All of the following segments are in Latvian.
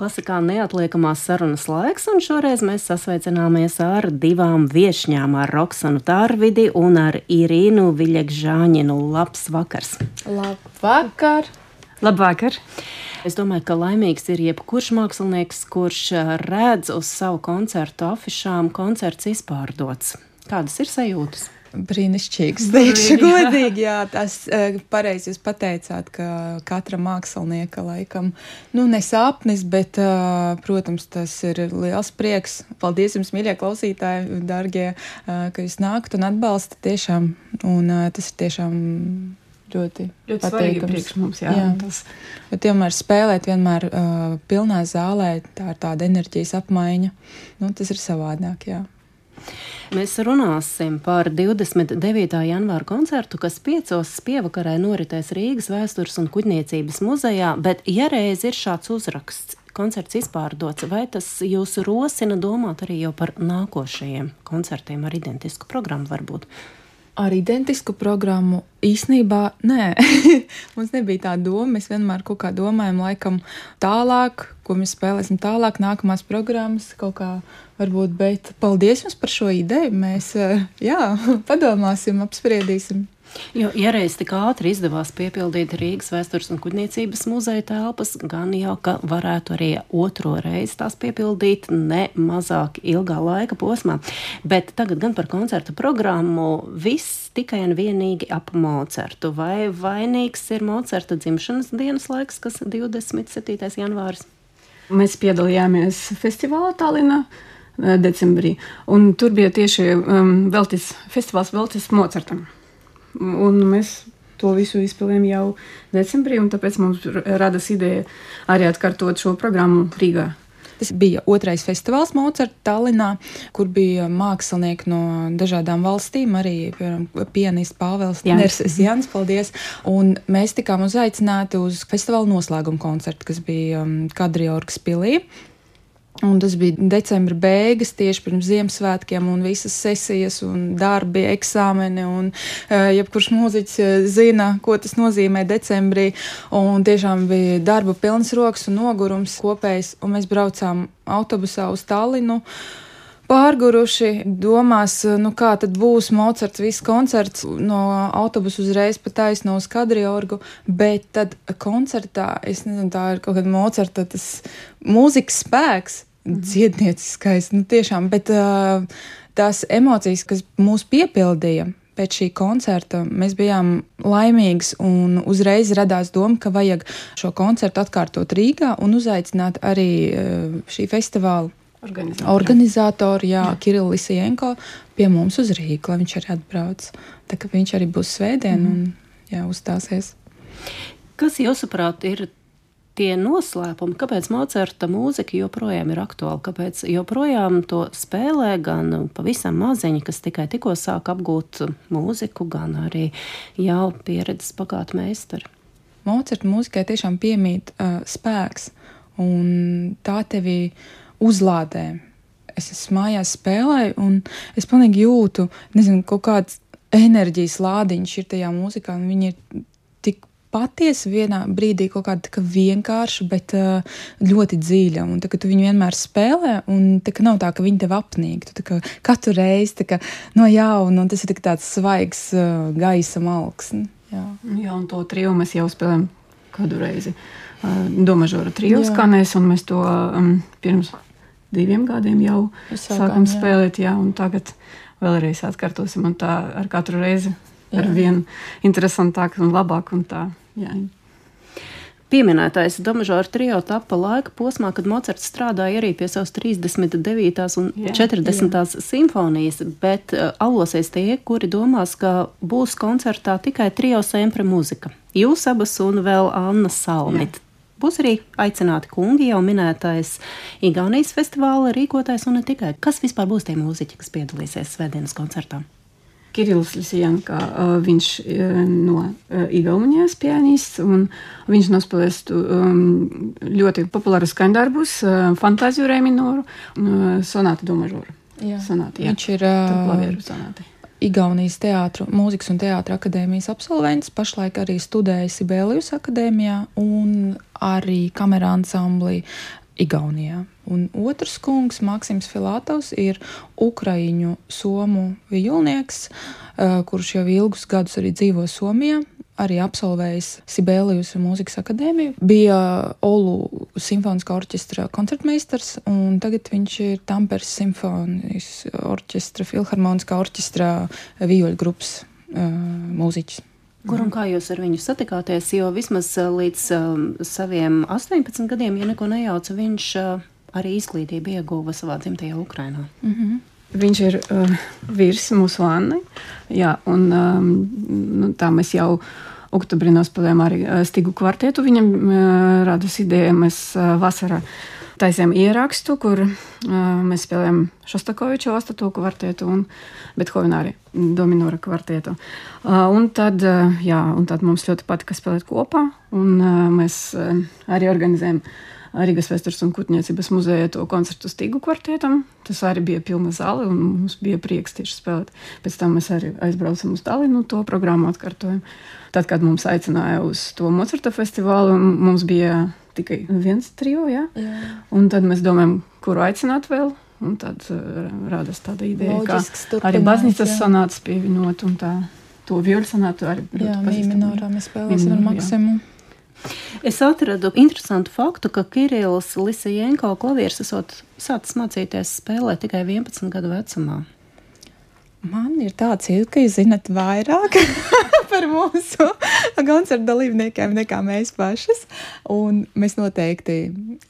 Klasikā neatliekamās sarunas laiks, un šoreiz mēs sasveicināmies ar divām viesņām, ar Roksanu Tārvidi un ar Irīnu Viļekžāņinu. Labs vakars! Labvakar! Labvakar! Es domāju, ka laimīgs ir jebkurš mākslinieks, kurš redz uz savu koncertu afišām koncerts izpārdots. Kādas ir sajūtas? Brīnišķīgs. Teikšu godīgi, jā, tas uh, pareizi jūs pateicāt, ka katra mākslinieka laikam, nu, ne sapnis, bet, uh, protams, tas ir liels prieks. Paldies jums, mīļie klausītāji, dargie, uh, ka jūs nākat un atbalstat tiešām, un tas ir tiešām ļoti, ļoti svarīgi priekš mums. Jā, jā. Tas... Bet vienmēr spēlēt, vienmēr uh, pilnā zālē, tā ir tāda enerģijas apmaiņa. Nu, tas ir savādāk, jā. Mēs runāsim par 29. janvāra koncertu, kas piecos pievakarē noritēs Rīgas vēstures un kuģniecības muzejā, bet ja reiz ir šāds uzraksts, koncerts izpārdots, vai tas jūs rosina domāt arī jau par nākošajiem koncertiem ar identisku programmu varbūt? Ar identisku programmu īsnībā nē. Mums nebija tā doma. Mēs vienmēr kaut kā domājam, laikam, tālāk, ko mēs spēlēsim tālāk, nākamās programmas kaut kā varbūt. Bet paldies jums par šo ideju. Mēs eh, jā, padomāsim, apspriedīsim. Jo, ja reiz tik ātri izdevās piepildīt Rīgas vēstures un kuģniecības muzeja telpas, gan jau ka varētu arī otro reizi tās piepildīt ne mazāk ilgā laika posmā. Bet tagad gan par koncertu programmu viss tikai un vienīgi ap Mocertu. Vai vainīgs ir Mocerta dzimšanas dienas laiks, kas ir 27. janvāris? Mēs piedalījāmies festivālā Tallinā. Eh, decembrī. Un tur bija tieši um, veltis, festivāls Veltes Mocertam. Un mēs to visu izpildījām jau decembrī, un tāpēc mums radās ideja arī atkārtot šo programmu Rīgā. Tas bija otrais festivāls Mocarta Tallinā, kur bija mākslinieki no dažādām valstīm, arī pianists Pāvils Nerses Jans, paldies. Un mēs tikām uzaicināti uz festivāla noslēguma koncertu, kas bija um, Kadriorgas pilī. Un tas bija decembra beigas, tieši pirms Ziemassvētkiem, un visas sesijas, un darbi, eksāmeni. Un, uh, jebkurš mūziķis uh, zina, ko tas nozīmē decembrī. Un tiešām bija darba pilns rokas un nogurums kopējs, un mēs braucām autobusā uz Tallinu. Pārguruši domās, nu kā tad būs Mocards, viss koncerts no autobusa uzreiz pa taisno uz Kadriorgu, bet tad koncertā, es nezinu, tā ir kaut kāda Mocarta, tas mūzikas spēks. Dziednieciskais, nu tiešām, bet uh, tās emocijas, kas mūs piepildīja. Pēc šī koncerta mēs bijām laimīgi, un uzreiz radās doma, ka vajag šo koncertu atkārtot Rīgā un uzaicināt arī uh, šī festivāla organizatoru, organizatoru jā, jā. Kirillu Lisienko pie mums uz Rīgu, lai viņš arī atbrauc. Tā kā viņš arī būs svētdien mm. un jā, uzstāsies. Kas jūsuprāt ir tie noslēpumi, kāpēc Mocerta mūzika joprojām ir aktuāla, kāpēc joprojām to spēlē gan pavisam maziņi, kas tikai tikko sāk apgūt mūziku, gan arī jau pieredzes pagātnē meistari. Mocerta mūzikai tiešām piemīt uh, spēks, un tā tevi uzlādē. Es esmu mājās spēlēju, un es pilnīgi jūtu, nezinu, kaut kāds enerģijas lādiņš ir tajā mūzikā, un viņi ir tik patiesi vienā brīdī kaut kāda kā vienkārša, bet uh, ļoti dziļa. Un tā, tu viņu vienmēr spēlē, un tā nav tā, ka viņi tev apnīk. Tu kā, katru reizi kā, no jauna, un tas ir tāds svaigs uh, gaisa malks. Jā. jā, un to triju mēs jau spēlējam kādu reizi. Uh, Domažora triju skanēs, un mēs to um, pirms diviem gadiem jau sākām, spēlēt, jā, un tagad vēlreiz atkārtosim, un tā ar katru reizi ar vien interesantāk un labāk. Un tā, jā. Pieminētais Domažāra trio tapa laika posmā, kad Mocards strādāja arī pie savas 39. un jā, 40. Jā. simfonijas, bet uh, alosies tie, kuri domās, ka būs koncertā tikai trio sempre mūzika. Jūs abas un vēl Anna Salmit. Jā. Būs arī aicināti kungi, jau minētais Igaunijas festivāla rīkotājs un ne tikai. Kas vispār būs tie mūziķi, kas piedalīsies Svētdienas koncertā? Kirillis Lisjanka, viņš no Igaunijas pianists, un viņš nospēlēs um, ļoti populārus skaņdarbus, fantāziju reminoru, sonāti domažoru. Jā. Sonāti, jā. Viņš ir uh, Igaunijas teātru, mūzikas un teātra akadēmijas absolvents, pašlaik arī studēja Sibēlijas akadēmijā un arī kamerā ansamblī Igaunijā. Un otrs kungs, Maksims Filatovs, ir Ukraiņu somu viļņnieks, kurš jau ilgus gadus arī dzīvo Somijā. Arī absolvējis Sibēlijas mūzikas akadēmiju, bija Olu simfoniskā orķestra koncertmeistars, un tagad viņš ir Tampers simfonijas orķestra, filharmoniskā orķestra vijoļu grupas uh, mūziķis. Kur un kā jūs ar viņu satikāties? Jo vismaz līdz um, saviem 18 gadiem, ja neko nejauca, viņš uh, arī izglītību ieguva savā dzimtajā Ukrainā. Mm -hmm. Viņš ir uh, vīrs mūsu Annai. Jā, un um, nu, tā mēs jau oktobrī nospēlējām arī uh, Stigu kvartetu. Viņam uh, radus ideja, mēs uh, vasarā taisījām ierakstu, kur uh, mēs spēlējām Šostakoviča astoto kvartetu un Bethovena arī Dominora kvartetu. Uh, un, tad, uh, jā, un tad mums ļoti patika spēlēt kopā, un uh, mēs uh, arī organizējam Rīgas vēstures un kutniecības muzeja to koncertu Stīgu kvartetam. Tas arī bija pilna zāle, un mums bija prieks tieši spēlēt. Pēc tam mēs arī aizbraucam uz Talinu, to programmu atkārtojam. Tad, kad mums aicināja uz to Mocarta festivālu, mums bija tikai viens trio, ja? jā. un tad mēs domājam, kuru aicināt vēl. Un tad uh, radās tāda ideja, ka arī baznīcas sonāts pievienot un tā. To viļņu sonātu arī. Jā, mīminorā mēs spēlēsim ar Maksimu. Jā. Es atradu interesantu faktu, ka Kirillis Lisijenko klavieres esot sācis mācīties spēlēt tikai 11 gadu vecumā. Man ir tāds jūtas, ka jūs zinat vairāk par mūsu koncertu dalībniekiem nekā mēs pašas. Un mēs noteikti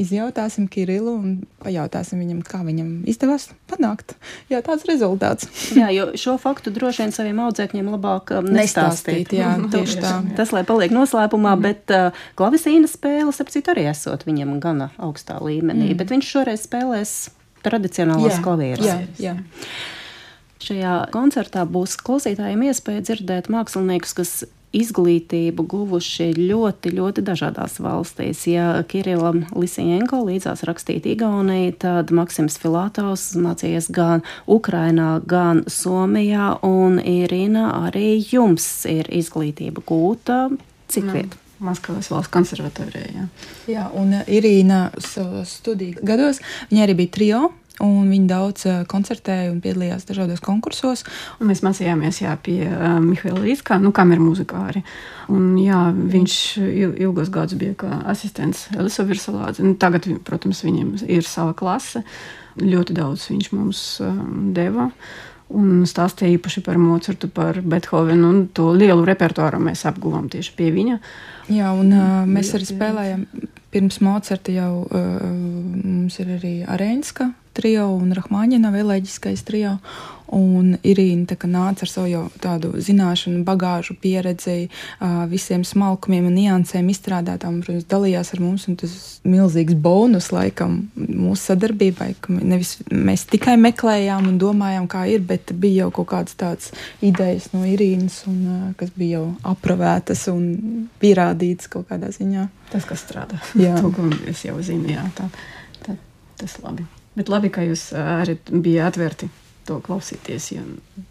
izjautāsim Kirillu un pajautāsim viņam, kā viņam izdevās panākt jā, tāds rezultāts. jā, jo šo faktu droši vien saviem audzēkņiem labāk um, nestāstīt. Jā, tieši tā. Tas, lai paliek noslēpumā, mm. bet uh, klavisīna spēles, ap citu, arī esot viņam gana augstā līmenī. Mm. Bet viņš šoreiz spēlēs tradicionālās klavieres. Jā, jā. Šajā koncertā būs klausītājiem iespēja dzirdēt māksliniekus, kas izglītību guvuši ļoti, ļoti dažādās valstīs. Ja Kirillam Lisienko līdzās rakstīt Igaunijā, tad Maksims Filatovs mācījies gan Ukrainā, gan Somijā, un Irina arī jums ir izglītība gūta. Cik nu, vieta? Maskavas valsts konservatorijā. Jā. jā, un Irīna savos studiju gados, viņa arī bija trio Un viņi daudz uh, koncertēja un piedalījās dažādos konkursos. Un mēs mācījāmies jā, pie uh, Mihaila Līska, nu, kam ir muzikāri. Un, jā, viņš ilgos gadus bija kā asistents Elisa Virsalādze. Nu, tagad, protams, viņam ir sava klase. Ļoti daudz viņš mums um, deva. Un stāstīja īpaši par Mocartu, par Beethovenu. Un to lielu repertuāru mēs apguvām tieši pie viņa. Jā, un uh, mēs arī spēlējam pirms Mocarta jau uh, mums ir arī Arēnska trio un Rahmaņina vēlēģiskais trio. Un Irīna nāca ar savu tādu zināšanu, bagāžu, pieredzi, visiem smalkumiem un niansēm izstrādātām. Protams, dalījās ar mums, un tas ir milzīgs bonus laikam mūsu sadarbībai. Nevis mēs tikai meklējām un domājām, kā ir, bet bija jau kaut kādas tādas idejas no Irīnas, un, kas bija jau apravētas un pierādītas kaut kādā ziņā. Tas, kas strādā, jā. to, ko es jau zinu, jā, tā, tā, tas labi. Bet labi, ka jūs arī bijāt atvērti to klausīties. Ja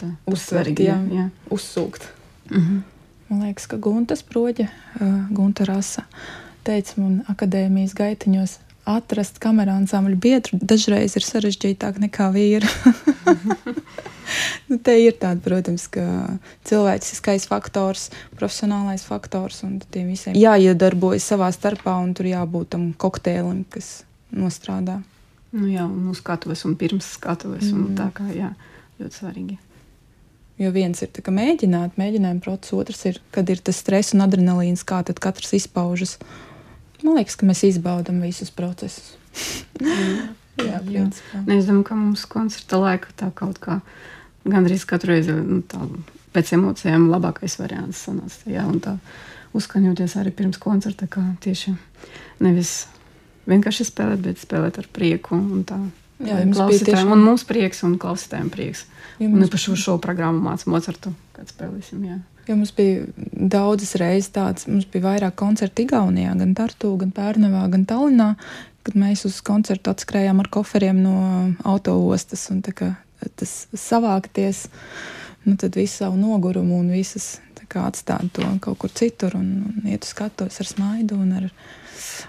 tā ir svarīgi. Jā, jā. uzsūkt. Mm -hmm. Man liekas, ka Guntas broģa, Gunta Rasa, teica man akadēmijas gaitiņos, atrast kamerā ansambļu biedru dažreiz ir sarežģītāk nekā vīru. nu, te ir tāda, protams, ka cilvēciskais faktors, profesionālais faktors un tiem visiem jāiedarbojas savā starpā un tur jābūt tam kokteilim, kas nostrādā. Nu, jā, un uz skatuves, un pirms skatuves. Mm. Un tā kā jā, ļoti svarīgi. Jo viens ir mēģināt, mēģinājuma process, otrs ir, kad ir tas stress un adrenalīns, kā tad katrs izpaužas. Man liekas, ka mēs izbaudām visus procesus. Mm. jā, jā. Ne, es domāju, ka mums koncerta laika tā kaut kā gandrīz katru reizi nu, tā, pēc emocijām labākais variants sanāca. Jā, un tā uzskaņoties arī pirms koncerta, kā tieši nevis vienkārši spēlēt, bet spēlēt ar prieku. Tā, Jā, klausītājiem, tiešām... un mums prieks, un klausītājiem prieks. Ja un par šo, šo programmu mācām Mocartu, kad spēlēsim. Jā. Jo mums bija daudzas reizes tāds, mums bija vairāk koncertu Igaunijā, gan Tartu, gan Pērnavā, gan Tallinā, kad mēs uz koncertu atskrējām ar koferiem no autoostas un kā, tas savākties, nu tad visu savu nogurumu un visas kā atstāt to kaut kur citur un, un iet uz skatuves ar smaidu un ar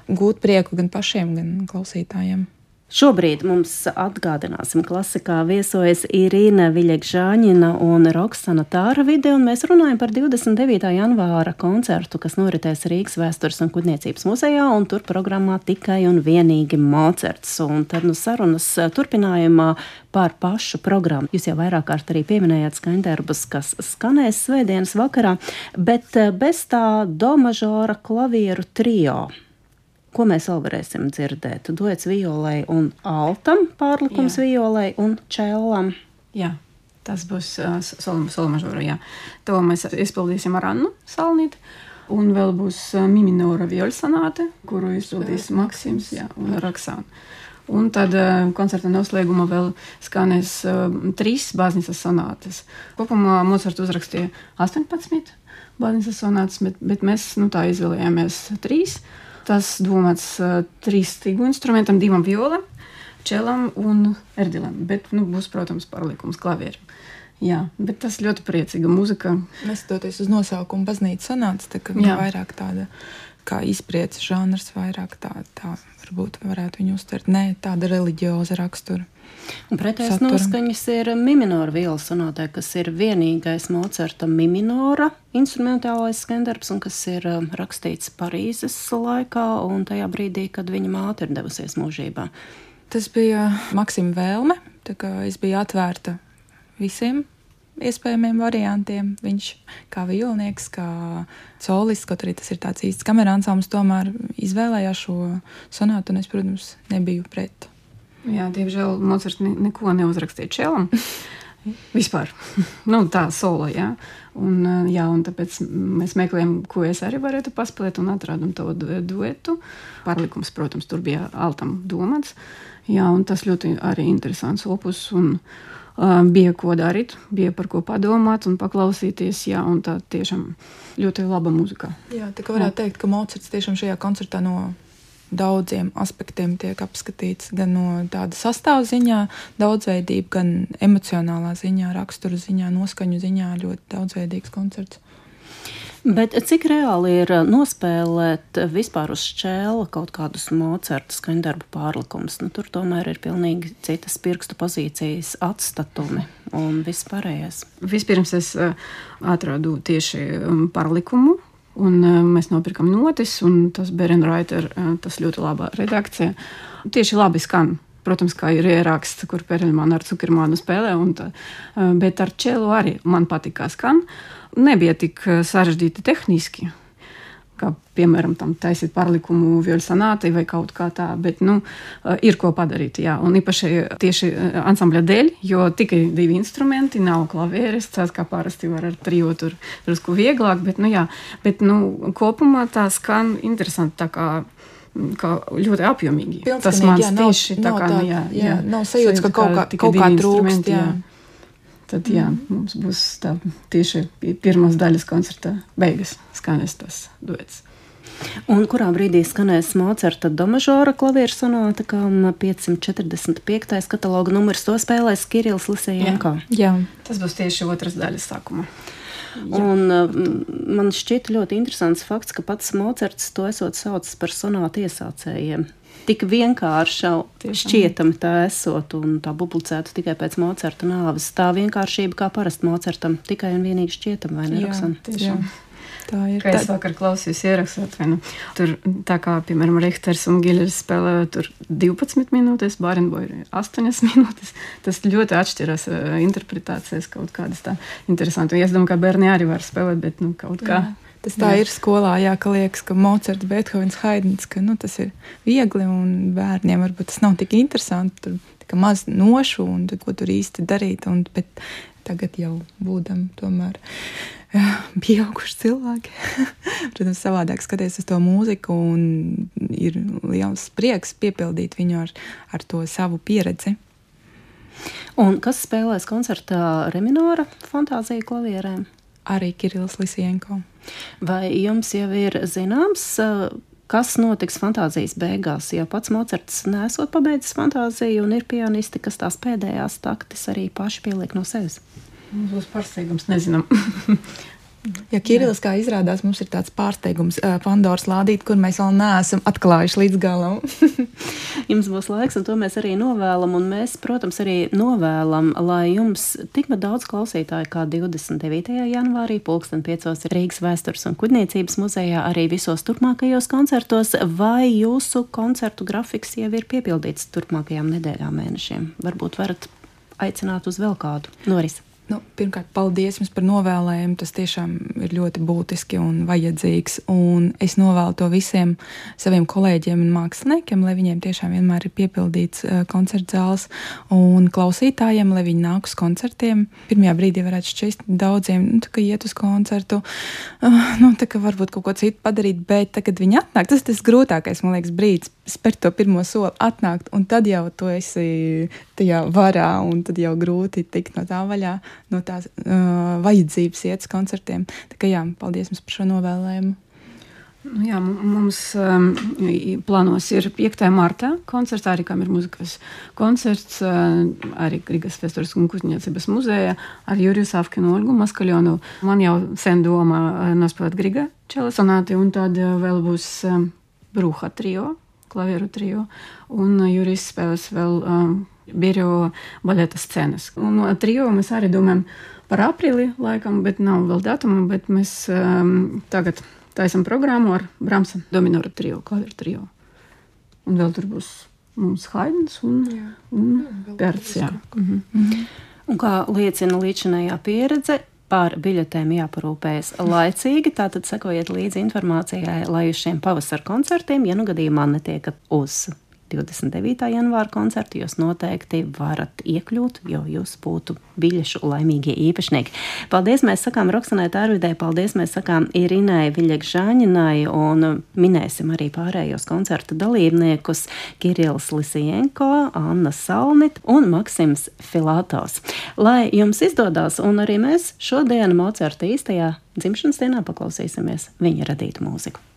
gūt prieku gan pašiem, gan klausītājiem. Šobrīd mums atgādināsim, klasikā viesojas Irīna Viļekžāņina un Roksana Tāra vide, un mēs runājam par 29. janvāra koncertu, kas noritēs Rīgas vēstures un kuģniecības muzejā, un tur programmā tikai un vienīgi Mocerts. Un tad nu sarunas turpinājumā par pašu programmu. Jūs jau vairāk kārt arī pieminējāt skaņdarbus, kas skanēs svētdienas vakarā, bet bez tā do mažora klavieru trio. Ko mēs vēl varēsim dzirdēt? Duets violai un altam, pārlikums jā. violai un čēlam. Jā. Tas būs uh, solmažora. To mēs izpildīsim ar Annu Salnīti. Un vēl būs uh, Miminora vioļu sanāte, kuru izpildīs Maksims jā, un Raksāna. Un tad uh, koncerta noslēgumā vēl skanēs uh, trīs baznīcas sonātes. Kopumā Mozarts uzrakstīja 18 baznīcas sonātes, bet, bet mēs nu, tā izvēlējāmies trīs. Uh, Tas domāts trīs stīgu instrumentam, divam violam, čelam un erdilam. Bet nu, būs, protams, pārlikums klavierim. Jā, bet tas ļoti priecīga muzika. Neskatoties uz nosaukumu, baznīca sanāca, tā, ka vairāk tāda kā izpriecas žanrs, vairāk tā, tā varbūt varētu viņu uztvert. Nē, tāda reliģioza rakstura. Pretējais noskaņas ir minora vielas sonātē, kas ir vienīgais Mocerta minora instrumentālais skandarbs, un kas ir um, rakstīts Parīzes laikā un tajā brīdī, kad viņa māte ir devusies mūžībā. Tas bija Maksima vēlme, tā kā es biju atvērta visiem iespējamiem variantiem. Viņš kā violnieks, kā solists, kaut arī tas ir tāds īsts kamerānsāms, tomēr izvēlējās šo sonātu, un es, protams, nebiju pret. Jā, diemžēl Mocards neko neuzrakstīja čelam. Vispār nu, tā solo. Jā. Un, jā, un tāpēc mēs meklējām, ko es arī varētu paspēlēt, un atradām to duetu. Pārlikums, protams, tur bija altam domāts. Jā, un tas ļoti arī interesants opus. Un, uh, bija ko darīt, bija par ko padomāt un paklausīties. Jā, un tā tiešām ļoti laba muzika. Jā, tā kā varētu jā. teikt, ka Mocards tiešām šajā koncertā no daudziem aspektiem tiek apskatīts. Gan no tāda sastāvziņā, daudzveidība, gan emocionālā ziņā, rakstura ziņā, noskaņu ziņā ļoti daudzveidīgs koncerts. Bet cik reāli ir nospēlēt vispār uz šķēla kaut kādus Mocarta skaņdarbu pārlikumus? Nu, tur tomēr ir pilnīgi citas pirkstu pozīcijas atstatumi un viss pārējais. Vispirms es uh, atradu tieši um, pārlikumu Un, uh, mēs nopirkam notis, un tas Berenraiter, tas ļoti labā redakcija. Tieši labi skan. Protams, kā ir ieraksts, kur Perelmāna ar Cukermānu spēlē, tā, uh, bet ar čelu arī man patīk, kā skan. Nebija tik sarežģīti tehniski, kā piemēram tam taisīt pārlikumu violsanātai vai kaut kā tā, bet nu, eh, ir ko padarīt. Jā. Un īpaši tieši eh, ansambļa dēļ, jo tikai divi instrumenti, nav klavieres, tas kā parasti var ar trijo tur drusku vieglāk, bet, nu, jā, bet nu, kopumā tā skan interesanti. Tā kā ļoti apjomīgi. Pilnskanīgi, tas man tieši tā kā, tā, jā, jā, jā, nav sajūta, ka kaut kā, kaut kā trūkst. Jā. Jā. Tad jā, mm. mums būs tā tieši pirmās daļas koncerta beigas skanēs tas duets. Un kurā brīdī skanēs Mocerta Domažora klavieru sonāta, kam 545. kataloga numurs to spēlēs Kirillis Lisējanko. Jā. jā, tas būs tieši otras daļas sākuma. Jā. Un, man šķita ļoti interesants fakts, ka pats Mocerts to esot saucis par sonātu iesācējiem tik vienkārša šķietami tā esot un tā publicēta tikai pēc Mocerta nāves. Tā vienkāršība kā parasti Mocertam tikai un vienīgi šķietama, vai ne? Jā, tiešām. Tā ir. Kā es vakar klausījos ierakstot, vai nu tur tā kā, piemēram, Richters un Giļers spēlē tur 12 minūtes, Bārenboja 8 minūtes. Tas ļoti atšķiras uh, interpretācijas kaut kādas tā interesantas. Es domāju, ka bērni arī var spēlēt, bet nu kaut kā. Jā. Tas tā jā. ir skolā, jā, ka liekas, ka Mocards, Beethovens, Haidns, ka nu, tas ir viegli un bērniem varbūt tas nav tik interesanti. Tur maz nošu un ko tur īsti darīt. Un, bet tagad jau būdam tomēr jā, pieauguši cilvēki. Protams, savādāk skaties uz to mūziku un ir liels prieks piepildīt viņu ar, ar to savu pieredzi. Un kas spēlēs koncertā Reminora fantāziju klavierēm? Arī Kirillis Lisienko. Vai jums jau ir zināms, kas notiks fantāzijas beigās? Jo pats Mocards nesot pabeidzis fantāziju, un ir pianisti, kas tās pēdējās taktis arī paši pieliek no sevis. Mums būs pārsteigums, nezinām. Ja Kirillis, kā izrādās, mums ir tāds pārsteigums, Pandoras lādīt, kur mēs vēl neesam atklājuši līdz galam. jums būs laiks, un to mēs arī novēlam. Un mēs, protams, arī novēlam, lai jums tikpat daudz klausītāju kā 29. janvārī, pulksten 5. Rīgas vēstures un kuģniecības muzejā, arī visos turpmākajos koncertos, vai jūsu koncertu grafiks jau ir piepildīts turpmākajām nedēļām, mēnešiem. Varbūt varat aicināt uz vēl kādu norisi. Nu, pirmkārt, paldies jums par novēlējumu. Tas tiešām ir ļoti būtiski un vajadzīgs. Un es novēlu to visiem saviem kolēģiem un māksliniekiem, lai viņiem tiešām vienmēr ir piepildīts uh, koncerta zāles un klausītājiem, lai viņi nāk uz koncertiem. Pirmajā brīdī varētu šķist daudziem, nu, ka iet uz koncertu, uh, nu, tā kā varbūt kaut ko citu padarīt, bet tad, kad viņi atnāk, tas ir tas grūtākais, man liekas, brīdis spērt to pirmo soli, atnākt, un tad jau tu esi tajā varā, un tad jau grūti tikt no tā vaļā no tās uh, vajadzības iet uz koncertiem. Tā kā jā, paldies jums par šo novēlējumu. Nu jā, mums um, plānos ir 5. martā koncerts, arī kam ir muzikas koncerts, uh, arī Rīgas Vēstures un Kuģniecības muzejā ar Juriju Safkinu un Olgu Maskaļonu. Man jau sen doma uh, nospēlēt Griga čelasonāti, un tad uh, vēl būs um, Brūha trio, klavieru trio, un uh, Jurijs spēlēs vēl um, Birjo baleta scenas. Un no trijo mēs arī domājam par aprīli, laikam, bet nav vēl datuma, bet mēs um, tagad taisam programmu ar Bramsa Dominora trio, klavieru trio. Un vēl tur būs mums Haidens un, jā. un. Jā. Mhm. Mhm. Un kā liecina līdzinājā pieredze, par biļetēm jāparūpējas laicīgi. Tātad sekojiet līdzi informācijai, lai uz šiem pavasara koncertiem, ja nu gadījumā netiekat uz 29. janvāra koncertu jūs noteikti varat iekļūt, jo jūs būtu biļešu laimīgie īpašnieki. Paldies, mēs sakām Roksanai Tārvidē, paldies, mēs sakām Irinai Viļekžāņinai un minēsim arī pārējos koncertu dalībniekus Kirils Lisienko, Anna Salnit un Maksims Filatovs. Lai jums izdodas, un arī mēs šodien Mocerta īstajā dzimšanas dienā paklausīsimies viņa radītu mūziku.